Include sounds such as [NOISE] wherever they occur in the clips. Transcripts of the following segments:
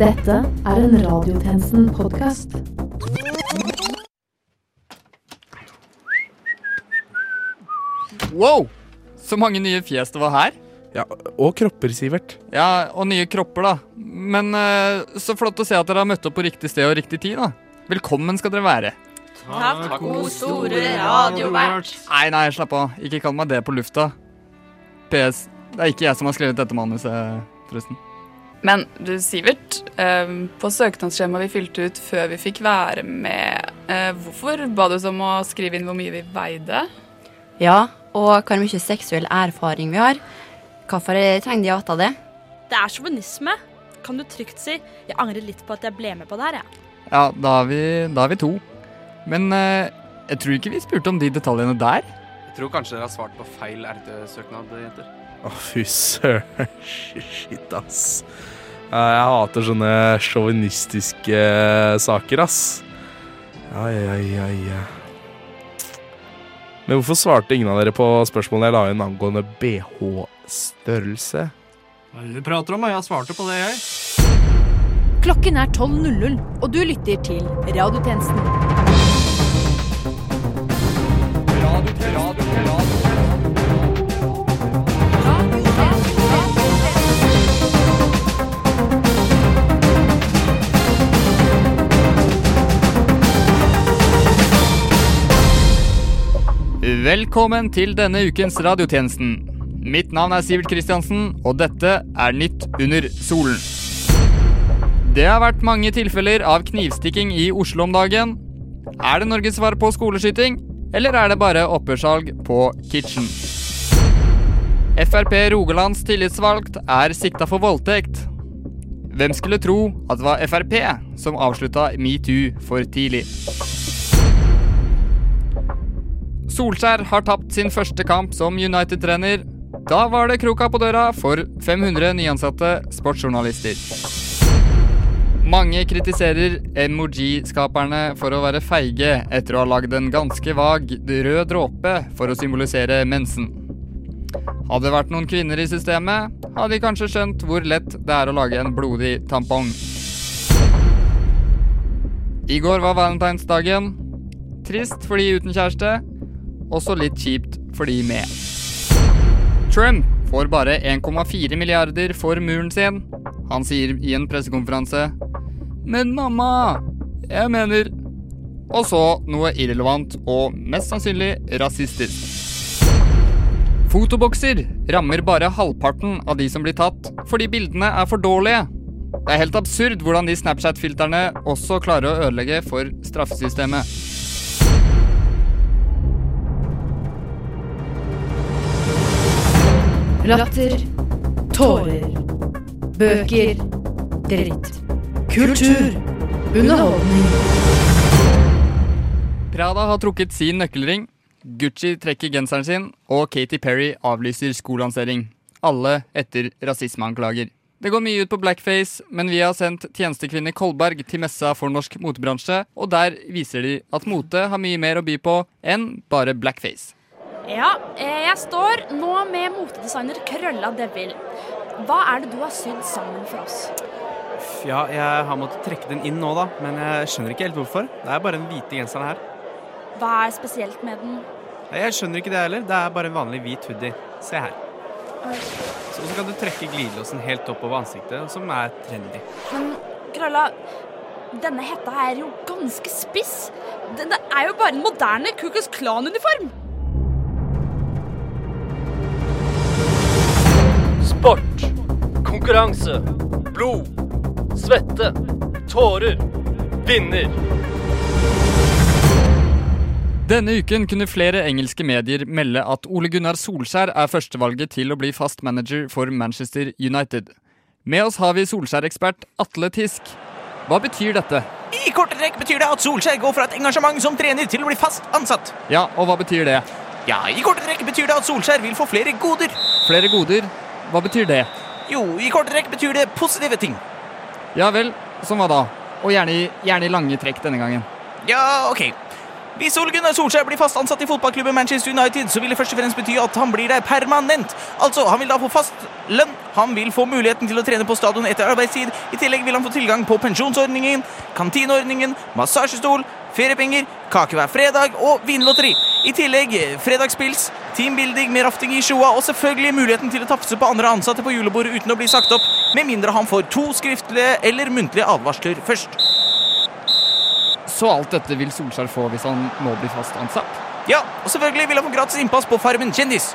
Dette er en Radiotjenesten-podkast. Wow! Så mange nye fjes det var her. Ja, Og kropper, Sivert. Ja, og nye kropper, da. Men uh, så flott å se at dere har møtt opp på riktig sted og riktig tid, da. Velkommen skal dere være. Takk, god store radiovert. Nei, nei, slapp av. Ikke kall meg det på lufta. PS. Det er ikke jeg som har skrevet dette manuset, forresten. Men du, Sivert. eh, På søknadsskjemaet vi fylte ut før vi fikk være med, eh, hvorfor ba du oss om å skrive inn hvor mye vi veide? Ja, og hvor mye seksuell erfaring vi har. Hvorfor trenger de å det? Det er sjåvinisme. Kan du trygt si. Jeg angrer litt på at jeg ble med på det her, jeg. Ja, da er vi, da er vi to. Men eh, jeg tror ikke vi spurte om de detaljene der. Jeg tror kanskje dere har svart på feil RT-søknad, jenter. Å, fy søren. [LAUGHS] Shit, ass. Ja, Jeg hater sånne sjåvinistiske saker, ass. Ai, ai. ai. Men hvorfor svarte ingen av dere på spørsmålet jeg la inn angående BH-størrelse? Hva er det du prater om? Jeg svarte på det, jeg. Klokken er 12.00, og du lytter til Radiotjenesten. Velkommen til denne ukens radiotjenesten. Mitt navn er Sivert Kristiansen, og dette er Nytt under solen. Det har vært mange tilfeller av knivstikking i Oslo om dagen. Er det Norges svar på skoleskyting, eller er det bare oppesalg på Kitchen? Frp Rogalands tillitsvalgt er sikta for voldtekt. Hvem skulle tro at det var Frp som avslutta metoo for tidlig? Solskjær har tapt sin første kamp som United-trener. Da var det kroka på døra for 500 nyansatte sportsjournalister. Mange kritiserer emoji-skaperne for å være feige etter å ha lagd en ganske vag rød dråpe for å symbolisere mensen. Hadde det vært noen kvinner i systemet, hadde de kanskje skjønt hvor lett det er å lage en blodig tampong. I går var valentinsdagen. Trist fordi uten kjæreste, også litt kjipt for de med. Trump får bare 1,4 milliarder for muren sin. Han sier i en pressekonferanse Men mamma, jeg mener Og så noe irrelevant og mest sannsynlig rasistisk. Fotobokser rammer bare halvparten av de som blir tatt, fordi bildene er for dårlige. Det er helt absurd hvordan de Snapchat-filterne også klarer å ødelegge for straffesystemet. Latter. Tårer. Bøker. Dritt. Kultur. Underholdning. Prada har trukket sin nøkkelring, Gucci trekker genseren sin, og Katy Perry avlyser skolansering. Alle etter rasismeanklager. Det går mye ut på blackface, men vi har sendt tjenestekvinne Kolberg til messa for norsk motebransje, og der viser de at mote har mye mer å by på enn bare blackface. Ja, eh, jeg står nå med motedesigner Krølla Devil. Hva er det du har sydd sammen for oss? Ja, jeg har måttet trekke den inn nå, da, men jeg skjønner ikke helt hvorfor. Det er bare den hvite genseren her. Hva er spesielt med den? Jeg skjønner ikke det heller. Det er bare en vanlig hvit hoodie. Se her. Så, så kan du trekke glidelåsen helt opp over ansiktet, som er trendy. Men Krølla, denne hetta er jo ganske spiss. Den er jo bare en moderne Kukus Klan-uniform. Sport, konkurranse, blod, svette, tårer, vinner. Denne uken kunne flere engelske medier melde at Ole Gunnar Solskjær er førstevalget til å bli fast manager for Manchester United. Med oss har vi Solskjær-ekspert Atle Tisk. Hva betyr dette? I korte trekk betyr det at Solskjær går fra et engasjement som trener til å bli fast ansatt. Ja, og hva betyr det? Ja, I korte trekk betyr det at Solskjær vil få flere goder. Flere goder? Hva betyr det? Jo, i korte trekk betyr det positive ting. Ja vel, som hva da? Og gjerne i, gjerne i lange trekk denne gangen. Ja, ok. Hvis Ole Gunnar Solskjær blir fast ansatt i fotballklubben Manchester United, så vil det først og fremst bety at han blir der permanent. Altså, Han vil da få fast lønn, han vil få muligheten til å trene på stadion etter arbeidstid. I tillegg vil han få tilgang på pensjonsordningen, kantineordningen, massasjestol, feriepenger, kake hver fredag og vinlotteri. I tillegg eh, fredagspils, teambuilding med rafting i Sjoa og selvfølgelig muligheten til å tafse på andre ansatte på julebordet uten å bli sagt opp, med mindre han får to skriftlige eller muntlige advarsler først. Så alt dette vil Solskjær få hvis han nå blir fast ansatt? Ja, og selvfølgelig vil han få gratis innpass på Farmen kjendis.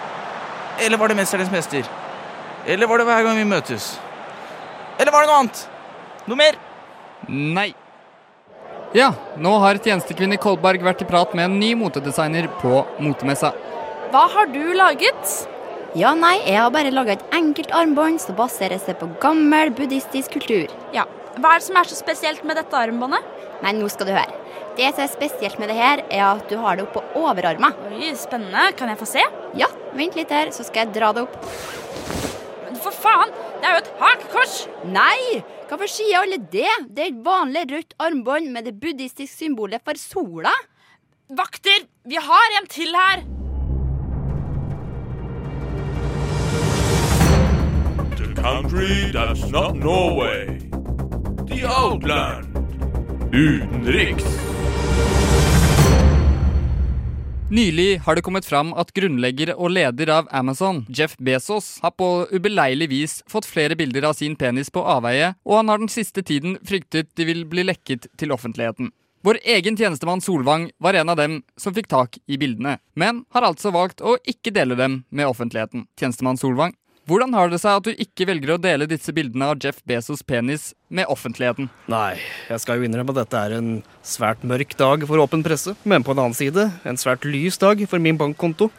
Eller var det Mesternes mester? Eller var det hver gang vi møtes? Eller var det noe annet? Noe mer? Nei. Ja, nå har tjenestekvinne Kolberg vært i prat med en ny motedesigner på motemessa. Hva har du laget? Ja, nei, jeg har bare laga et enkelt armbånd som baserer seg på gammel buddhistisk kultur. Ja, Hva er det som er så spesielt med dette armbåndet? Nei, nå skal du høre. Det som er spesielt med det her, er at du har det oppå overarmen. Oi, Spennende. Kan jeg få se? Ja, vent litt her, så skal jeg dra det opp. Men for faen! Det er jo et hakekors! Nei! Hvorfor sier alle det? Det er et vanlig rødt armbånd med det buddhistiske symbolet for sola. Vakter! Vi har en til her! The country that's not Norway. The Outland. Utenriks. Nylig har det kommet fram at grunnlegger og leder av Amazon, Jeff Bezos, har på ubeleilig vis fått flere bilder av sin penis på avveie, og han har den siste tiden fryktet de vil bli lekket til offentligheten. Vår egen tjenestemann Solvang var en av dem som fikk tak i bildene, men har altså valgt å ikke dele dem med offentligheten. Tjenestemann Solvang, hvordan har det seg at du ikke velger å dele disse bildene av Jeff Bezos' penis med offentligheten? Nei, jeg skal jo innrømme at dette er en svært mørk dag for åpen presse. Men på en annen side en svært lys dag for min bankkonto.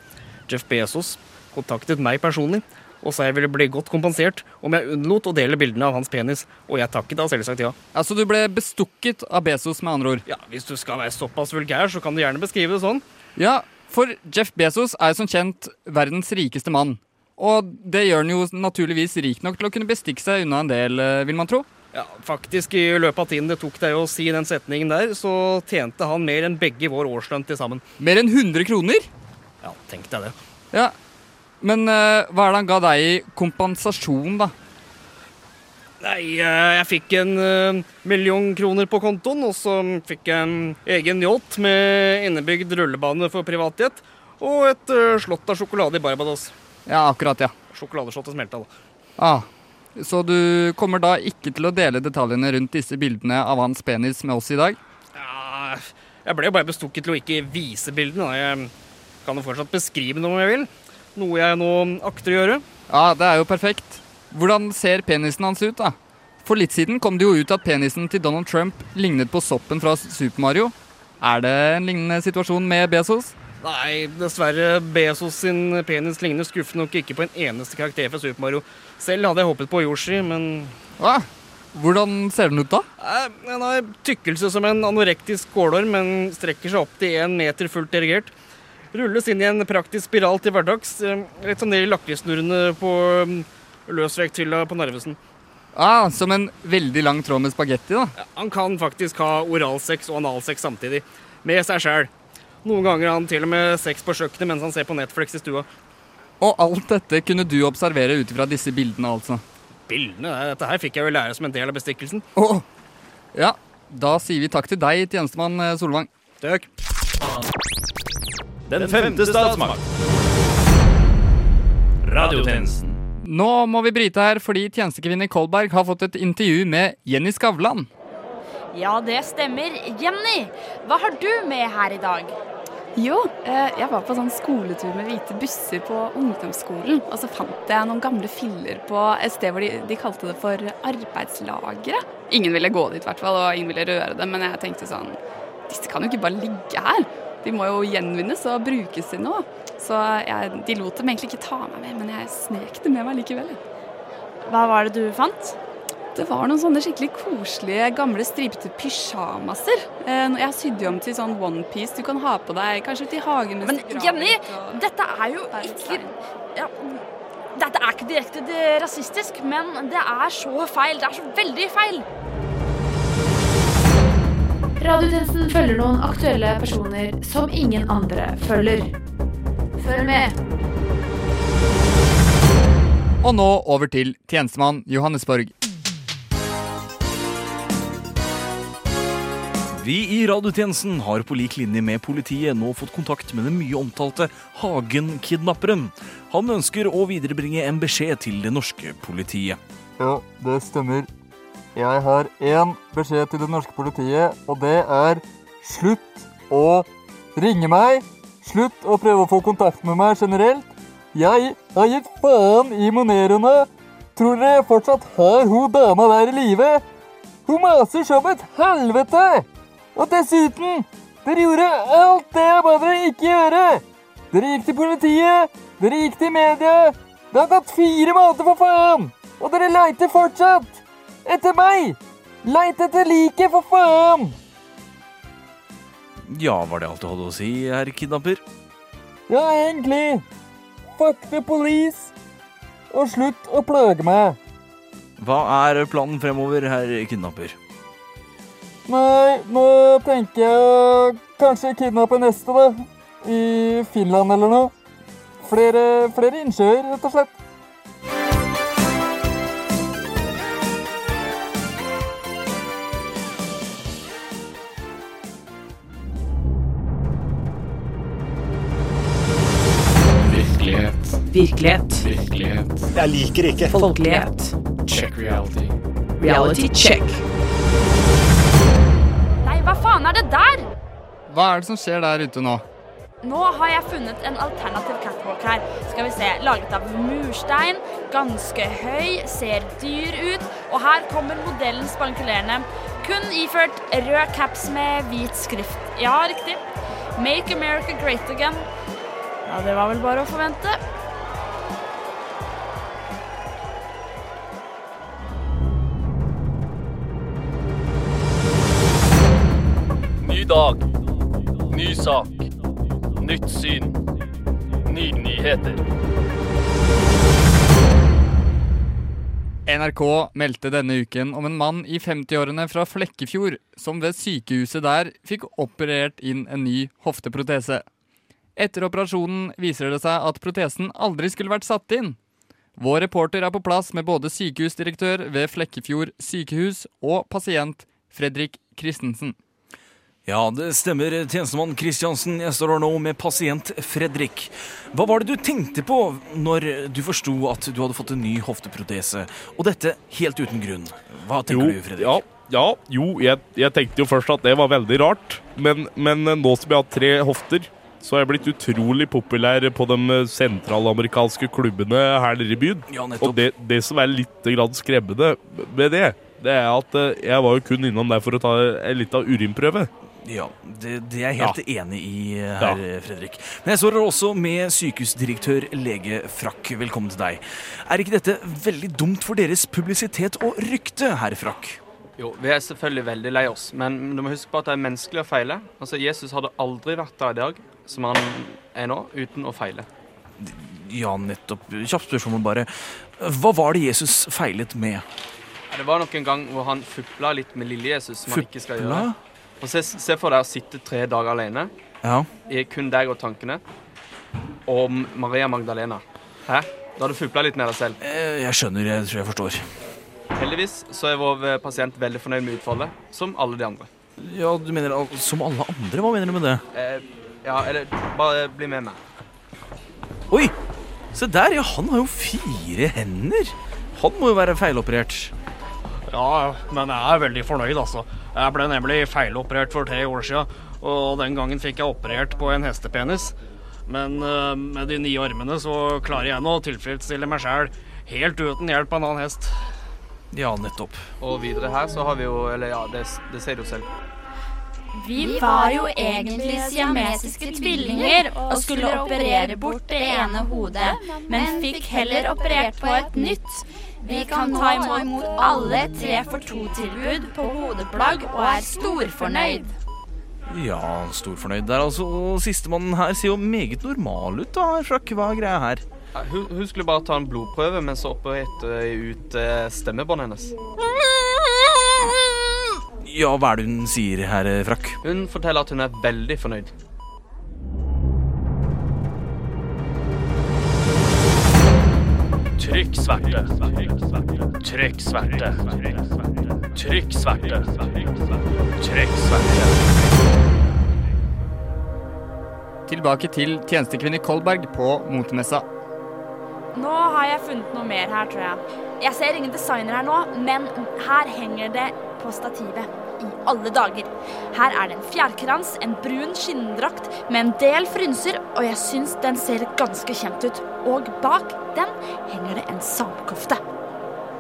Jeff Bezos kontaktet meg personlig og sa jeg ville bli godt kompensert om jeg unnlot å dele bildene av hans penis. Og jeg takket da selvsagt ja. Altså du ble bestukket av Bezos, med andre ord? Ja, Hvis du skal være såpass vulgær, så kan du gjerne beskrive det sånn. Ja, for Jeff Bezos er som kjent verdens rikeste mann. Og det gjør han jo naturligvis rik nok til å kunne bestikke seg unna en del, eh, vil man tro. Ja, faktisk I løpet av tiden det tok deg å si den setningen der, så tjente han mer enn begge vår årslønn til sammen. Mer enn 100 kroner? Ja, tenk deg det. Ja, Men uh, hva er det han ga deg i kompensasjon, da? Nei, uh, jeg fikk en million kroner på kontoen, og så fikk jeg en egen yacht med innebygd rullebane for privatjet, og et slott av sjokolade i Barbados. Ja, akkurat, ja. Sjokoladeslottet smelta, da. Ah, så du kommer da ikke til å dele detaljene rundt disse bildene av hans penis med oss i dag? Ja, jeg ble jo bare bestukket til å ikke vise bildene. Jeg kan jo fortsatt beskrive dem om jeg vil. Noe jeg nå akter å gjøre. Ja, det er jo perfekt. Hvordan ser penisen hans ut, da? For litt siden kom det jo ut at penisen til Donald Trump lignet på soppen fra Super Mario. Er det en lignende situasjon med Bezos? Nei, dessverre. Bezos sin penis ligner skuffende nok ikke på en eneste karakter fra Super Mario. Selv hadde jeg håpet på Yoshi, men Hva? Hvordan ser den ut, da? Den har tykkelse som en anorektisk kålorm, men strekker seg opp til én meter fullt dirigert. Rulles inn i en praktisk spiral til hverdags. Litt som de lakrisnurrene på løsvekthylla på Narvesen. Ah, Som en veldig lang tråd med spagetti, da? Ja, han kan faktisk ha oralsex og analsex samtidig. Med seg sjæl. Noen ganger har han til og med sex på kjøkkenet mens han ser på Netflix i stua. Og alt dette kunne du observere ut ifra disse bildene, altså? Bildene? Dette her fikk jeg jo lære som en del av bestikkelsen. Oh. Ja, da sier vi takk til deg, tjenestemann Solvang. Takk. Den femte statsmakt. Radiotjenesten. Nå må vi bryte her fordi tjenestekvinne Kolberg har fått et intervju med Jenny Skavlan. Ja, det stemmer. Jenny, hva har du med her i dag? Jo, eh, jeg var på sånn skoletur med hvite busser på ungdomsskolen. Og så fant jeg noen gamle filler på et sted hvor de, de kalte det for arbeidslageret. Ingen ville gå dit, i hvert fall, og ingen ville røre det. Men jeg tenkte sånn Disse kan jo ikke bare ligge her. De må jo gjenvinnes og brukes til noe. Så jeg, de lot dem egentlig ikke ta meg med, men jeg snek det med meg likevel. Hva var det du fant? Det var noen sånne skikkelig koselige, gamle stripete pysjamaser. Jeg sydde jo om til sånn onepiece du kan ha på deg kanskje ute i hagen. Men Jenny, dette er jo ikke ja, Dette er ikke direkte det rasistisk, men det er så feil. Det er så veldig feil. Radiotjenesten følger noen aktuelle personer som ingen andre følger. Følg med. Og nå over til tjenestemann Johannesborg. Vi i radiotjenesten har på lik linje med politiet nå fått kontakt med den mye omtalte Hagen-kidnapperen. Han ønsker å viderebringe en beskjed til det norske politiet. Ja, det stemmer. Jeg har én beskjed til det norske politiet, og det er slutt å ringe meg. Slutt å prøve å få kontakt med meg generelt. Jeg har gitt faen i Moneroene. Tror dere jeg fortsatt har hun dama der i live? Hun maser som et helvete! Og dessuten, dere gjorde alt det jeg ba dere ikke gjøre. Dere gikk til politiet, dere gikk til media. Det har gått fire måneder, for faen! Og dere leiter fortsatt! Etter meg! Leit etter liket, for faen! Ja, var det alt du hadde å si, herr kidnapper? Ja, egentlig. Fuck the police. Og slutt å plage meg. Hva er planen fremover, herr kidnapper? Nei, nå tenker jeg kanskje kidnappe neste, da. I Finland eller noe. Flere, flere innsjøer, rett og slett. Virkelighet. Virkelighet. Virkelighet. Jeg liker ikke. Folkelighet. Check reality. Reality check. Faen er det der? Hva er det som skjer der ute nå? Nå har jeg funnet en alternativ catwalk her. Skal vi se, Laget av murstein, ganske høy, ser dyr ut. Og her kommer modellen spankulerende. Kun iført rød caps med hvit skrift. Ja, riktig. Make America great again. Ja, det var vel bare å forvente. Dag. Ny sak. Nytt syn. Nye nyheter. NRK meldte denne uken om en mann i 50-årene fra Flekkefjord som ved sykehuset der fikk operert inn en ny hofteprotese. Etter operasjonen viser det seg at protesen aldri skulle vært satt inn. Vår reporter er på plass med både sykehusdirektør ved Flekkefjord sykehus og pasient Fredrik Christensen. Ja, det stemmer, tjenestemann Kristiansen. Jeg står her nå med pasient Fredrik. Hva var det du tenkte på når du forsto at du hadde fått en ny hofteprotese, og dette helt uten grunn? Hva tenker jo, du, Fredrik? Ja, ja, jo, jeg, jeg tenkte jo først at det var veldig rart. Men, men nå som jeg har tre hofter, så har jeg blitt utrolig populær på de sentralamerikanske klubbene her nede i byen. Ja, og det, det som er litt skremmende med det, det er at eh, jeg var jo kun innom der for å ta en liten urinprøve. Ja, det, det er jeg helt enig i, herr Fredrik. Men jeg står her også med sykehusdirektør Lege Frakk. Velkommen til deg. Er ikke dette veldig dumt for deres publisitet og rykte, herr Frakk? Jo, vi er selvfølgelig veldig lei oss, men du må huske på at det er menneskelig å feile. Altså, Jesus hadde aldri vært der i dag som han er nå, uten å feile. Ja, nettopp. Kjapt spørsmål bare. Hva var det Jesus feilet med? Det var nok en gang hvor han fupla litt med lille Jesus, som han ikke skal Fupla? gjøre. Og se, se for deg å sitte tre dager alene, Ja. i kun deg og tankene, om Maria Magdalena. Hæ? Da har du fupla litt med deg selv. Eh, Jeg skjønner, jeg tror jeg forstår. Heldigvis så er vår eh, pasient veldig fornøyd med utfallet, som alle de andre. Ja, du mener al- som alle andre? Hva mener du med det? Eh, ja, eller bare bli med meg. Oi! Se der, ja, han har jo fire hender. Han må jo være feiloperert. Ja, men jeg er veldig fornøyd, altså. Jeg ble nemlig feiloperert for tre år siden, og den gangen fikk jeg operert på en hestepenis. Men uh, med de nye armene så klarer jeg nå å tilfredsstille meg sjæl helt uten hjelp av en annen hest. Ja, nettopp. Og videre her så har vi jo Eller ja, det, det sier du selv. Vi var jo egentlig siamesiske tvillinger og skulle operere bort det ene hodet, men fikk heller operert på et nytt. Vi kan ta imot alle tre for to-tilbud på hodeplagg og er storfornøyd. Ja, storfornøyd der, altså. Og Sistemannen her ser jo meget normal ut, da, Frakk. Hva er greia her? Ja, hun, hun skulle bare ta en blodprøve, men så opererte jeg ut eh, stemmebåndet hennes. Ja, hva er det hun sier, herr Frakk? Hun forteller at hun er veldig fornøyd. Trykksverte. Trykksverte. Trykk sverte. Tilbake til tjenestekvinne Kolberg på motemessa. Nå har jeg funnet noe mer her, tror jeg. Jeg ser ingen designer her nå, men her henger det på stativet. I alle dager. Her er det en fjærkrans, en brun skinndrakt med en del frynser, og jeg syns den ser ganske kjent ut. Og bak den henger det en samkofte.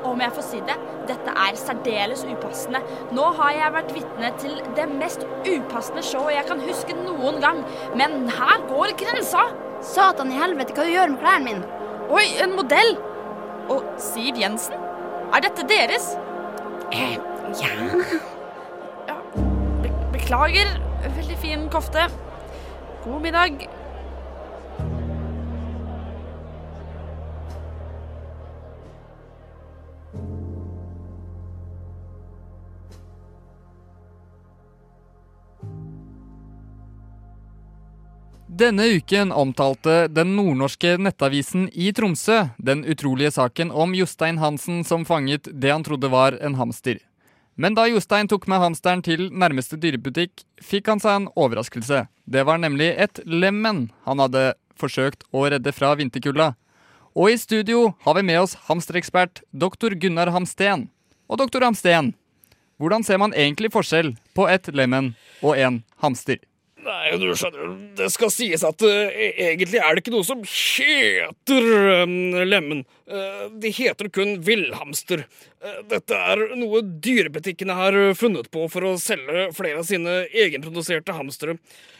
Om jeg får si det, dette er særdeles upassende. Nå har jeg vært vitne til det mest upassende showet jeg kan huske noen gang, men her går grensa. Satan i helvete, hva du gjør med klærne mine? Oi, en modell! Og Siv Jensen? Er dette deres? Eh, ja Beklager. Veldig fin kofte. God middag. Denne uken omtalte den nordnorske nettavisen i Tromsø den utrolige saken om Jostein Hansen som fanget det han trodde var en hamster. Men da Jostein tok med hamsteren til nærmeste dyrebutikk, fikk han seg en overraskelse. Det var nemlig et lemen han hadde forsøkt å redde fra vinterkulda. Og i studio har vi med oss hamsterekspert doktor Gunnar Hamsten. Og doktor Hamsten, hvordan ser man egentlig forskjell på et lemen og en hamster? Nei, du skjønner, det skal sies at uh, egentlig er det ikke noe som heter uh, lemen. Uh, de heter kun villhamster. Dette er noe dyrebutikkene har funnet på for å selge flere av sine egenproduserte hamstere,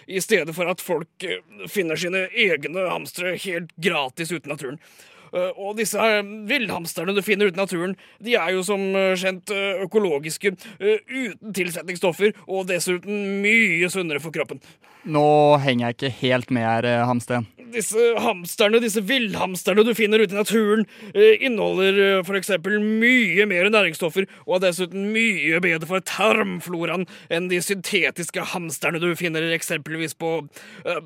i stedet for at folk finner sine egne hamstere helt gratis ute i naturen. Og disse villhamsterne du finner ute i naturen, de er jo som kjent økologiske, uten tilsetningsstoffer, og dessuten mye sunnere for kroppen. Nå henger jeg ikke helt med her, Hamsten. Disse hamsterne, disse villhamsterne du finner ute i naturen, inneholder f.eks. mye mer næringsstoffer og er dessuten mye bedre for tarmfloraen enn de syntetiske hamsterne du finner eksempelvis på uh,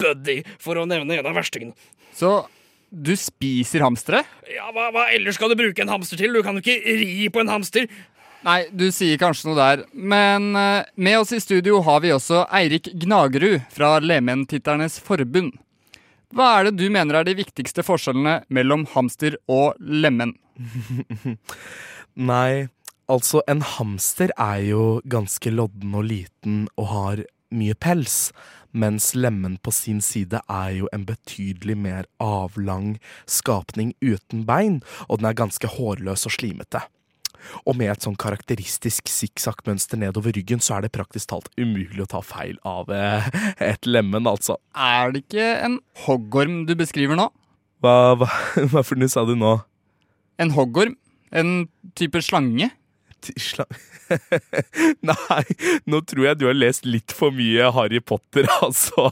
Buddy, for å nevne en av verstingene. Så du spiser hamstere? Ja, hva, hva, ellers skal du bruke en hamster til? Du kan jo ikke ri på en hamster. Nei, du sier kanskje noe der. Men uh, med oss i studio har vi også Eirik Gnagerud fra Lementitternes Forbund. Hva er det du mener er de viktigste forskjellene mellom hamster og lemen? [LAUGHS] Nei, altså en hamster er jo ganske lodden og liten og har mye pels mens Lemmen på sin side er jo en betydelig mer avlang skapning uten bein, og den er ganske hårløs og slimete. Og med et sånn karakteristisk sikksakk-mønster nedover ryggen, så er det praktisk talt umulig å ta feil av eh, et lemen, altså. Er det ikke en hoggorm du beskriver nå? Hva, hva, [LAUGHS] hva for noe sa du nå? En hoggorm? En type slange? [LAUGHS] Nei, nå tror jeg du har lest litt for mye Harry Potter, [LAUGHS] altså.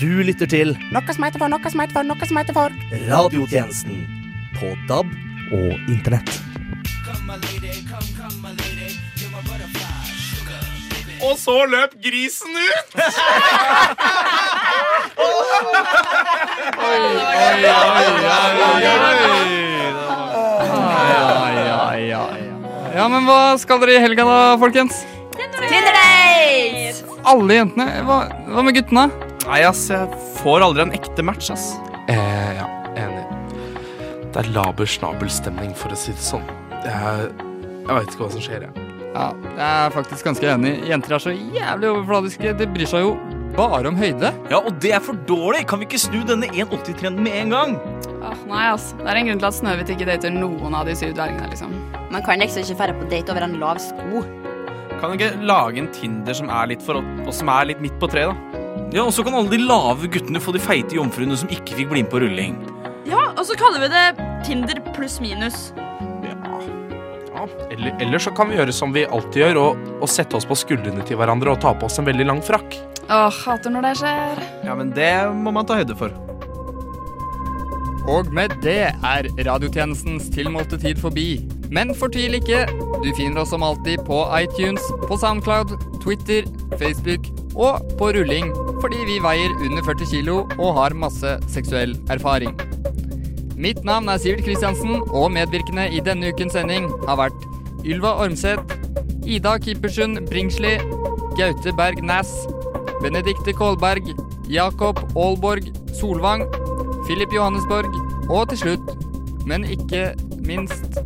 Du lytter til Noe som heter for, noe som heter for, noe som heter for Radiotjenesten på DAB og Internett. Og så løp grisen ut! oi, oi, oi, oi, oi. Ja, men hva skal dere i helga da, folkens? Tinder-date! Alle jentene? Hva, hva med guttene? Nei, ass, jeg får aldri en ekte match, ass. Eh, ja, enig. Det er laber snabelstemning, for å si det sånn. Jeg, jeg veit ikke hva som skjer, jeg. Ja, jeg er faktisk ganske enig. Jenter er så jævlig overfladiske. De bryr seg jo bare om høyde. Ja, og det er for dårlig! Kan vi ikke snu denne 1,80-trenden med en gang? Åh, nei, altså. Det er en grunn til at Snøhvit ikke dater noen av de syv dvergene, liksom. Man kan liksom ikke dra på date over en lav sko. Kan du ikke lage en Tinder som er litt for oss som er litt midt på treet, da? Ja, og så kan alle de lave guttene få de feite jomfruene som ikke fikk bli med på rulling. Ja, og så kaller vi det Tinder pluss minus. Ja, eller, eller så kan vi gjøre som vi alltid gjør, og, og sette oss på skuldrene til hverandre og ta på oss en veldig lang frakk. Åh, hater når det skjer. Ja, men det må man ta høyde for. Og med det er radiotjenestens tilmålte tid forbi. Men fortvil ikke. Du finner oss som alltid på iTunes, på Soundcloud, Twitter, Facebook og på rulling fordi vi veier under 40 kilo og har masse seksuell erfaring. Mitt navn er Sivert Kristiansen, og medvirkende i denne ukens sending har vært Ylva Ormseth, Ida Kippersund Bringsli, Gaute Berg Næss, Benedikte Kolberg, Jakob Aalborg Solvang, Philip Johannesborg og til slutt, men ikke minst,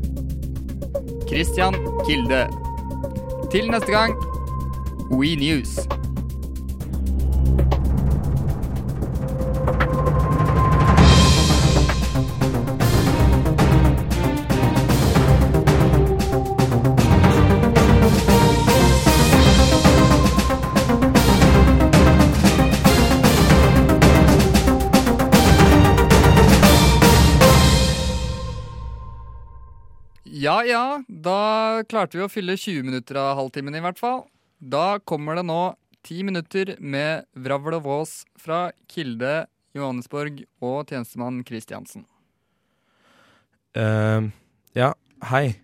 Christian Kilde. Til neste gang, We News. Ja da klarte vi å fylle 20 minutter av halvtimen i hvert fall. Da kommer det nå ti minutter med vravl og vås fra Kilde, Johannesborg og tjenestemann Kristiansen. Uh, ja, hei.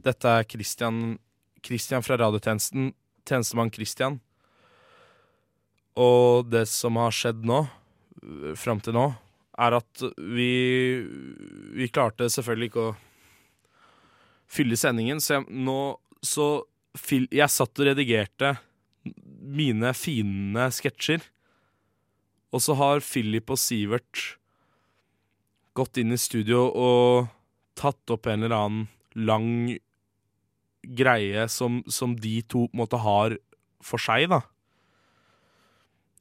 Dette er Kristian Kristian fra radiotjenesten. Tjenestemann Kristian. Og det som har skjedd nå, øh, fram til nå, er at vi Vi klarte selvfølgelig ikke å fylle sendingen, så jeg, nå Så jeg satt og redigerte mine fine sketsjer. Og så har Philip og Sivert gått inn i studio og tatt opp en eller annen lang greie som, som de to på en måte har for seg, da.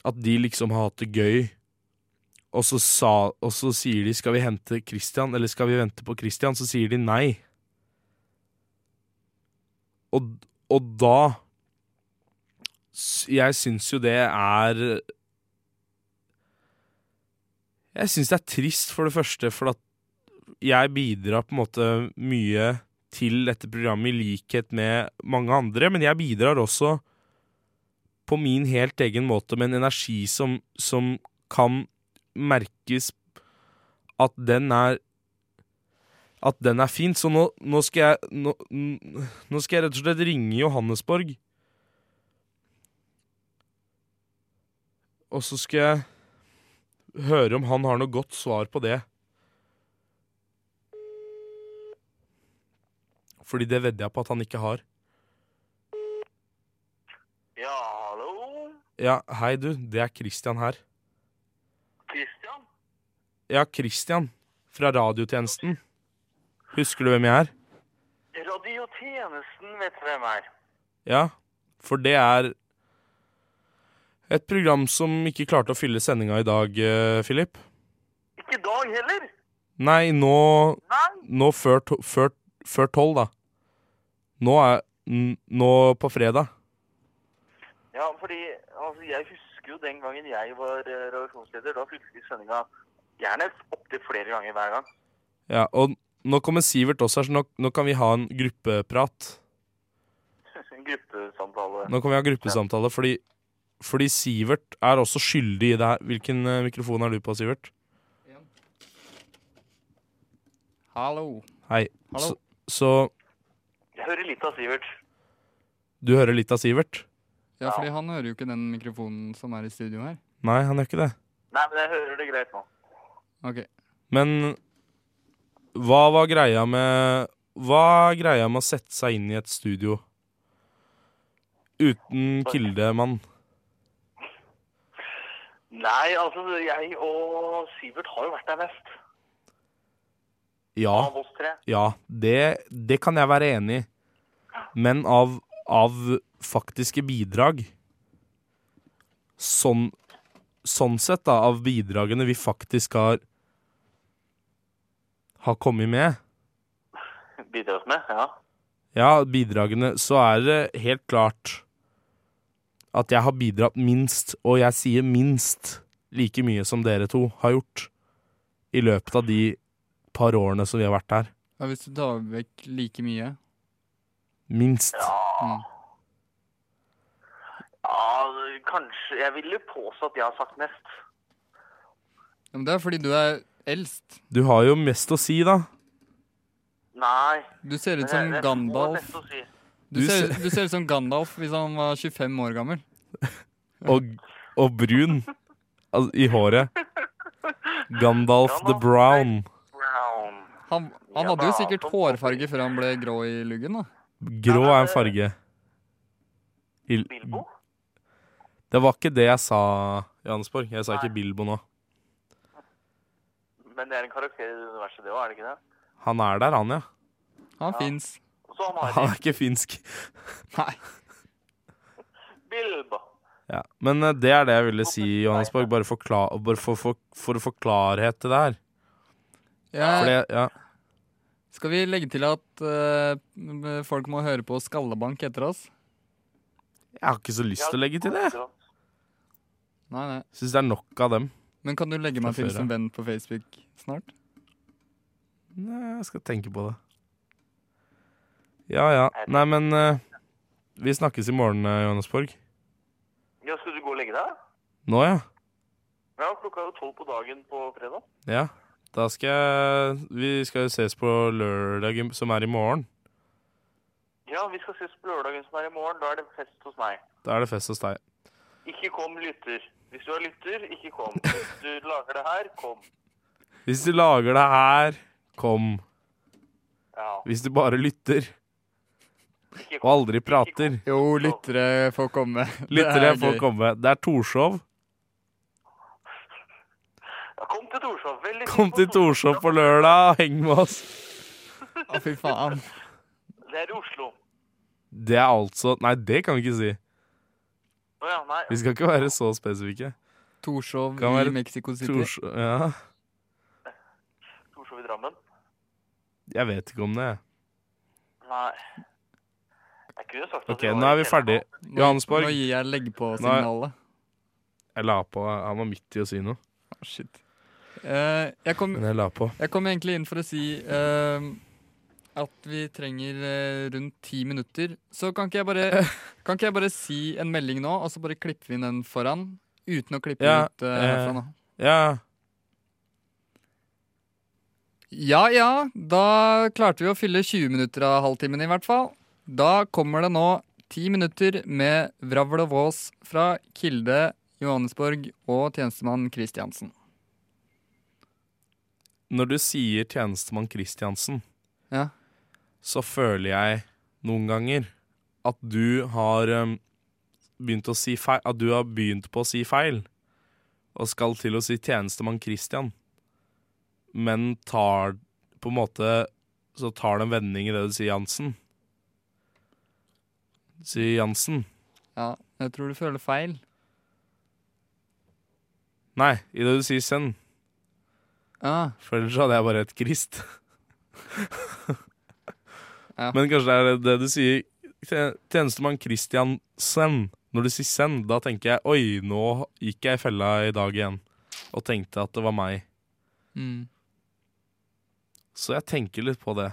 At de liksom har hatt det gøy. Og så, sa, og så sier de 'skal vi hente Christian', eller 'skal vi vente på Christian'? Så sier de nei. Og, og da Jeg syns jo det er Jeg syns det er trist, for det første, for at jeg bidrar på en måte mye til dette programmet i likhet med mange andre, men jeg bidrar også på min helt egen måte med en energi som, som kan merkes at den er at den er fin. Så nå, nå skal jeg nå, nå skal jeg rett og slett ringe Johannesborg. Og så skal jeg høre om han har noe godt svar på det. Fordi det vedder jeg på at han ikke har. Ja, hallo? Ja, hei du, det er Christian her. Christian? Ja, Christian. Fra radiotjenesten. Husker du hvem jeg er? Radiotjenesten vet du hvem er. Ja, for det er et program som ikke klarte å fylle sendinga i dag, Filip. Philip. Ikke i dag heller. Nei, nå Nei? Nå før, før, før tolv, da. Nå er Nå på fredag. Ja, fordi altså, jeg husker jo den gangen jeg var eh, redaksjonsleder. Da fylte vi sendinga gjerne opptil flere ganger hver gang. Ja, og nå kommer Sivert også her, så nå, nå kan vi ha en gruppeprat. En [LAUGHS] gruppesamtale. Nå kan vi ha gruppesamtale, fordi, fordi Sivert er også skyldig i det her. Hvilken eh, mikrofon er du på, Sivert? Hallo. Hei. Hallo. Så, så Jeg hører litt av Sivert. du hører litt av Sivert? Ja, fordi han hører jo ikke den mikrofonen som er i studio her. Nei, han gjør ikke det. Nei, men jeg hører det greit nå. Ok. Men hva var greia med Hva er greia med å sette seg inn i et studio uten kildemann? Nei, altså, jeg og Sivert har jo vært der mest. Ja, Av oss tre. ja det, det kan jeg være enig i. Men av, av faktiske bidrag Sånn, sånn sett, da, av bidragene vi faktisk har Har kommet med Bidratt med, ja. Ja, bidragene Så er det helt klart at jeg har bidratt minst, og jeg sier minst, like mye som dere to har gjort i løpet av de par årene som vi har vært her. Ja, hvis du tar vekk like mye. Minst. Mm. Ja, kanskje Jeg vil jo påstå at jeg har sagt mest. Ja, Men det er fordi du er eldst. Du har jo mest å si, da. Nei. Du ser ut som Gandalf. si. Du ser, du ser ut som Gandalf hvis han var 25 år gammel. [LAUGHS] Og, og brun altså, i håret. Gandalf the Brown. Brown. Han, han hadde jo sikkert hårfarge før han ble grå i luggen, da. Grå er en farge. I- Bilbo? Det var ikke det jeg sa, Johannesborg. Jeg sa ikke Bilbo nå. Men det er en karakter i det universet, det òg, er det ikke det? Han er der, han, ja. Han fins. Han Han er ikke finsk. [LAUGHS] Nei. Bilbo. Ja. Men eh, det er det jeg ville si, Johannesborg, bare, for, bare for, for, for å få klarhet til det her. Ja. Fordi, ja. Skal vi legge til at uh, folk må høre på Skallebank etter oss? Jeg har ikke så lyst til å legge til det. Nei, nei. Syns det er nok av dem. Men kan du legge meg til som venn på Facebook snart? Nei, jeg skal tenke på det. Ja ja. Nei, men uh, vi snakkes i morgen, eh, Johannesborg. Ja, skal du gå og legge deg? Nå, ja. Ja, klokka er jo tolv på dagen på fredag. Ja. Da skal jeg Vi skal jo ses på lørdagen som er i morgen. Ja, vi skal ses på lørdagen som er i morgen. Da er det fest hos meg. Da er det fest hos deg. Ikke kom, lytter. Hvis du er lytter, ikke kom. Hvis du [LAUGHS] lager det her, kom. Hvis du lager det her, kom. Ja. Hvis du bare lytter og aldri prater. Jo, lyttere får komme. Lyttere er får gøy. komme. Det er Torshov. Ja, kom til Torshov. Veldig Kom til Torshov på lørdag og heng med oss. Å, fy faen. Det er i Oslo. Det er altså Nei, det kan vi ikke si. Å ja, nei. Vi skal ikke være så spesifikke. Torshov i være Mexico City. Torshov- ja. Torshov i Drammen. Jeg vet ikke om det. Nei. Jeg kunne sagt at OK, nå er vi ferdig. Johannesborg. Nå gir jeg legg på-signalet. Jeg la på. Han var midt i å si noe. shit. Uh, jeg, kom, Men jeg la på. jeg kom egentlig inn for å si eh, at vi trenger eh, rundt ti minutter. Så kan ikke, jeg bare, [LAUGHS] kan ikke jeg bare si en melding nå, og så bare klipper vi inn den foran? Uten å klippe Ja, ut eh, herfra nå. Ja. Ja ja, da klarte vi å fylle 20 minutter av halvtimen i hvert fall. Da kommer det nå ti minutter med Vravl og vås fra Kilde, Johannesborg og tjenestemann Kristiansen. Når du sier tjenestemann Kristiansen, Ja. Så føler jeg noen ganger at du har um, begynt å si feil At du har begynt på å si feil, og skal til å si tjenestemann Christian, men tar på en måte Så tar det en vending i det du sier Jansen. Si Jansen. Ja, jeg tror du føler feil. Nei, i det du sier sønn. Ah. For ellers hadde jeg bare et Krist. [LAUGHS] Ja. Men kanskje det er det du sier Tjenestemann Christiansen. Når du sier send, da tenker jeg oi, nå gikk jeg i fella i dag igjen. Og tenkte at det var meg. Mm. Så jeg tenker litt på det.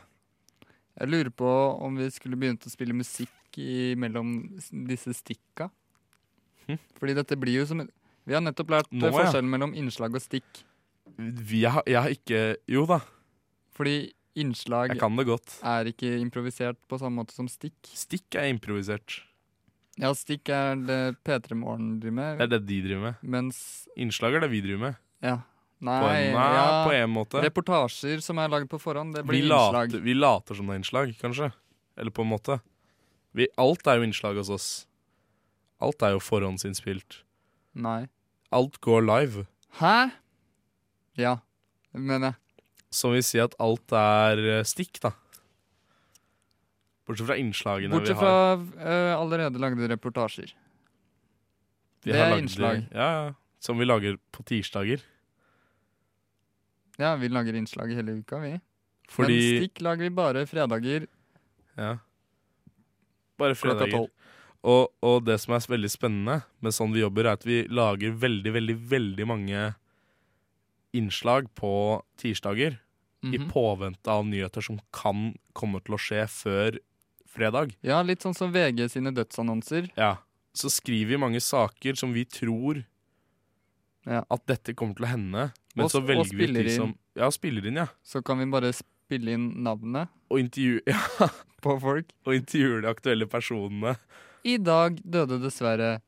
Jeg lurer på om vi skulle begynt å spille musikk mellom disse stikka. Fordi dette blir jo som Vi har nettopp lært Hm? Nå, forskjellen ja. mellom innslag og stikk. Vi har, jeg har ikke Jo da. Fordi innslag Jeg kan det godt. er ikke improvisert på samme måte som stikk. Stikk er improvisert. Ja, stikk er det P3 Morgen driver med. Det er det de driver med. Mens Innslag er det vi driver med. Ja. Nei, På en- nei, ja, på en måte. Reportasjer som er lagd på forhånd, det Vi blir innslag. later, vi later som det er innslag, kanskje. Eller på en måte. Vi, alt er jo innslag hos oss. Alt er jo forhåndsinnspilt. Nei. Alt går live. Hæ? Ja, mener jeg. Som vil si at alt er eh, stikk, da. Bortsett fra innslagene Bortsett vi har. Bortsett fra uh, allerede lagde reportasjer. De det er lagd- innslag. Ja, ja. Som vi lager på tirsdager. Ja, vi lager innslag hele uka, vi. Fordi Men stikk lager vi bare fredager. Ja. Bare fredager. Og, og det som er veldig spennende med sånn vi jobber, er at vi lager veldig, veldig, veldig mange innslag på tirsdager. I Mhm. påvente av nyheter som kan komme til å skje før fredag. Ja, litt sånn som VG sine dødsannonser. Ja. Så skriver vi mange saker som vi tror at dette kommer til å hende. Men Og- så velger vi de som Ja, spiller inn, ja. Så kan vi bare spille inn navnet Og intervju... [LAUGHS] Ja. på folk. Og intervjue de aktuelle personene. I dag døde dessverre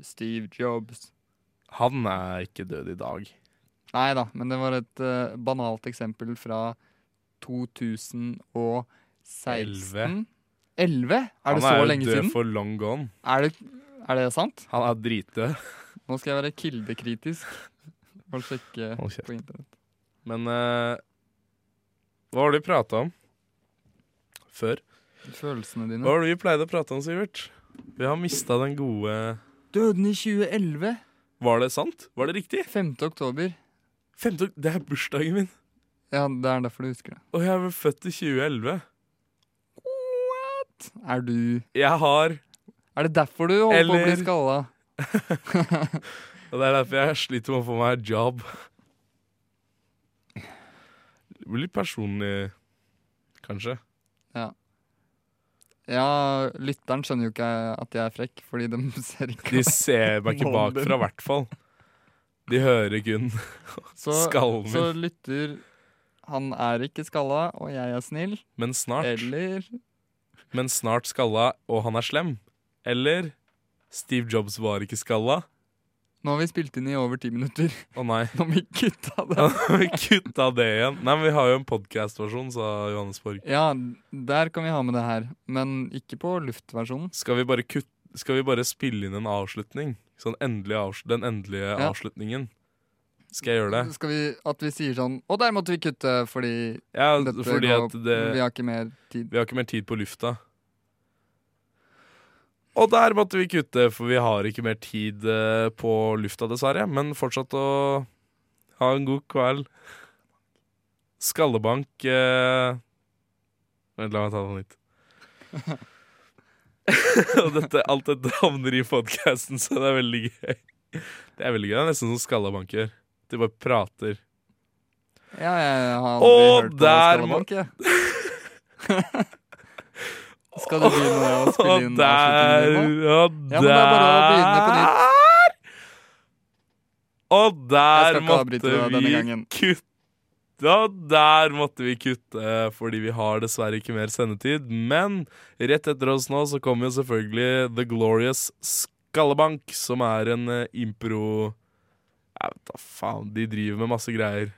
Steve Jobs. Han er ikke død i dag. Nei da, men det var et uh, banalt eksempel fra 2016. 11? 11? Er det så lenge død siden? for long gone. Er det, er det sant? Han er dritdød. [LAUGHS] Nå skal jeg være kildekritisk [LAUGHS] og sjekke Hold på internett. Men uh, hva var det vi prata om før? Følelsene dine. Hva var det vi pleide å prate om, Sivert? Vi har mista den gode Døden i 2011. Var det sant? Var det riktig? 5. oktober. 5. ok- Det er bursdagen min. Ja, det er derfor du husker det. Og jeg er vel født i 2011. What? Er du Jeg har Er det derfor du holder på å bli skalla? [LAUGHS] Og det er derfor jeg sliter med å få meg job. Det blir litt personlig, kanskje. Ja. Ja, lytteren skjønner jo ikke at jeg er frekk, fordi de [LAUGHS] ser ikke De ser meg ikke bakfra, i hvert fall. De hører kun [LAUGHS] skallen min. så lytter Han er ikke skalla, og jeg er snill. Men snart. Eller Men snart skalla, og han er slem. Eller Steve Jobs var ikke skalla. Nå har vi spilt inn i over ti minutter. Å nei. Nå må vi kutta [LAUGHS] det. Vi kutta det igjen. Nei, men vi har jo en podkastversjon, sa Johannes Borg. Ja, der kan vi ha med det her, men ikke på luftversjonen. Skal vi bare, kutt, skal vi bare spille inn en avslutning? Sånn endelig den endelige Ja. avslutningen. Skal jeg gjøre det? Skal vi at vi sier sånn Og der måtte vi kutte fordi Ja, dette fordi går- at det Vi har ikke mer tid. Vi har ikke mer tid på lufta. Og der måtte vi kutte, for vi har ikke mer tid eh, på lufta, dessverre. Men fortsatt å ha en god kveld. Skallebank eh... Vent, la meg ta det på nytt. [LAUGHS] [LAUGHS] Og dette, alt dette havner i podkasten, så det er veldig gøy. Det er veldig gøy. Det er nesten som Skallabanker. De bare prater. Ja, jeg har aldri Og hørt på der må- jeg. [LAUGHS] Skal du begynne å spille inn Og der, avslutningen og Ja, er nytt. Og der ikke avbryte måtte vi kutte Og der måtte vi kutte fordi vi har dessverre ikke mer sendetid. Men rett etter oss nå så kommer jo selvfølgelig The Glorious Skallebank, som er en eh, impro Jeg vet da faen, de driver med masse greier.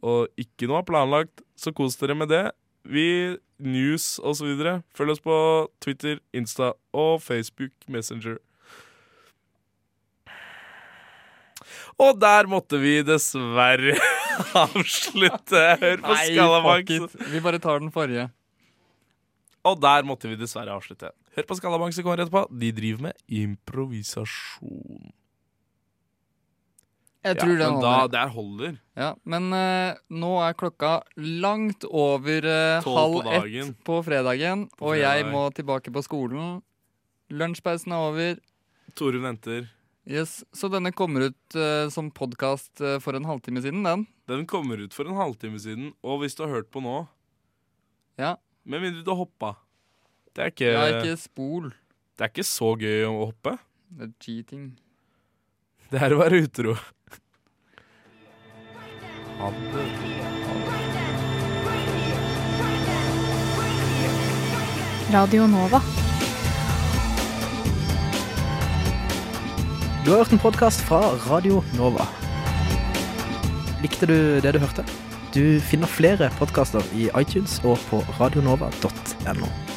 Og ikke noe er planlagt, så kos dere med det. Vi news videre. Følg oss på Twitter, Insta og Facebook Messenger. Og der måtte vi dessverre [LAUGHS] avslutte. Hør på it. Vi bare tar den forrige. Og der måtte vi dessverre avslutte. Hør på Skallabank som kommer etterpå. De driver med improvisasjon. Jeg tror ja, den men da, der holder. Ja, men uh, nå er klokka langt over uh, halv på ett på fredagen, På og jeg må tilbake på skolen. Lunsjpausen er over. Torunn venter. Yes, Så denne kommer ut uh, som podkast for en halvtime siden, den. Den kommer ut for en halvtime siden, og hvis du har hørt på nå Ja. Med mindre du har hoppa. Det er ikke Ja, ikke spol. Det er ikke så gøy å hoppe. Det er cheating. Det er å være utro. Radio Nova. Du har hørt en podkast fra Radio Nova. Likte du det du hørte? Du finner flere podkaster i iTunes og på radionova.no.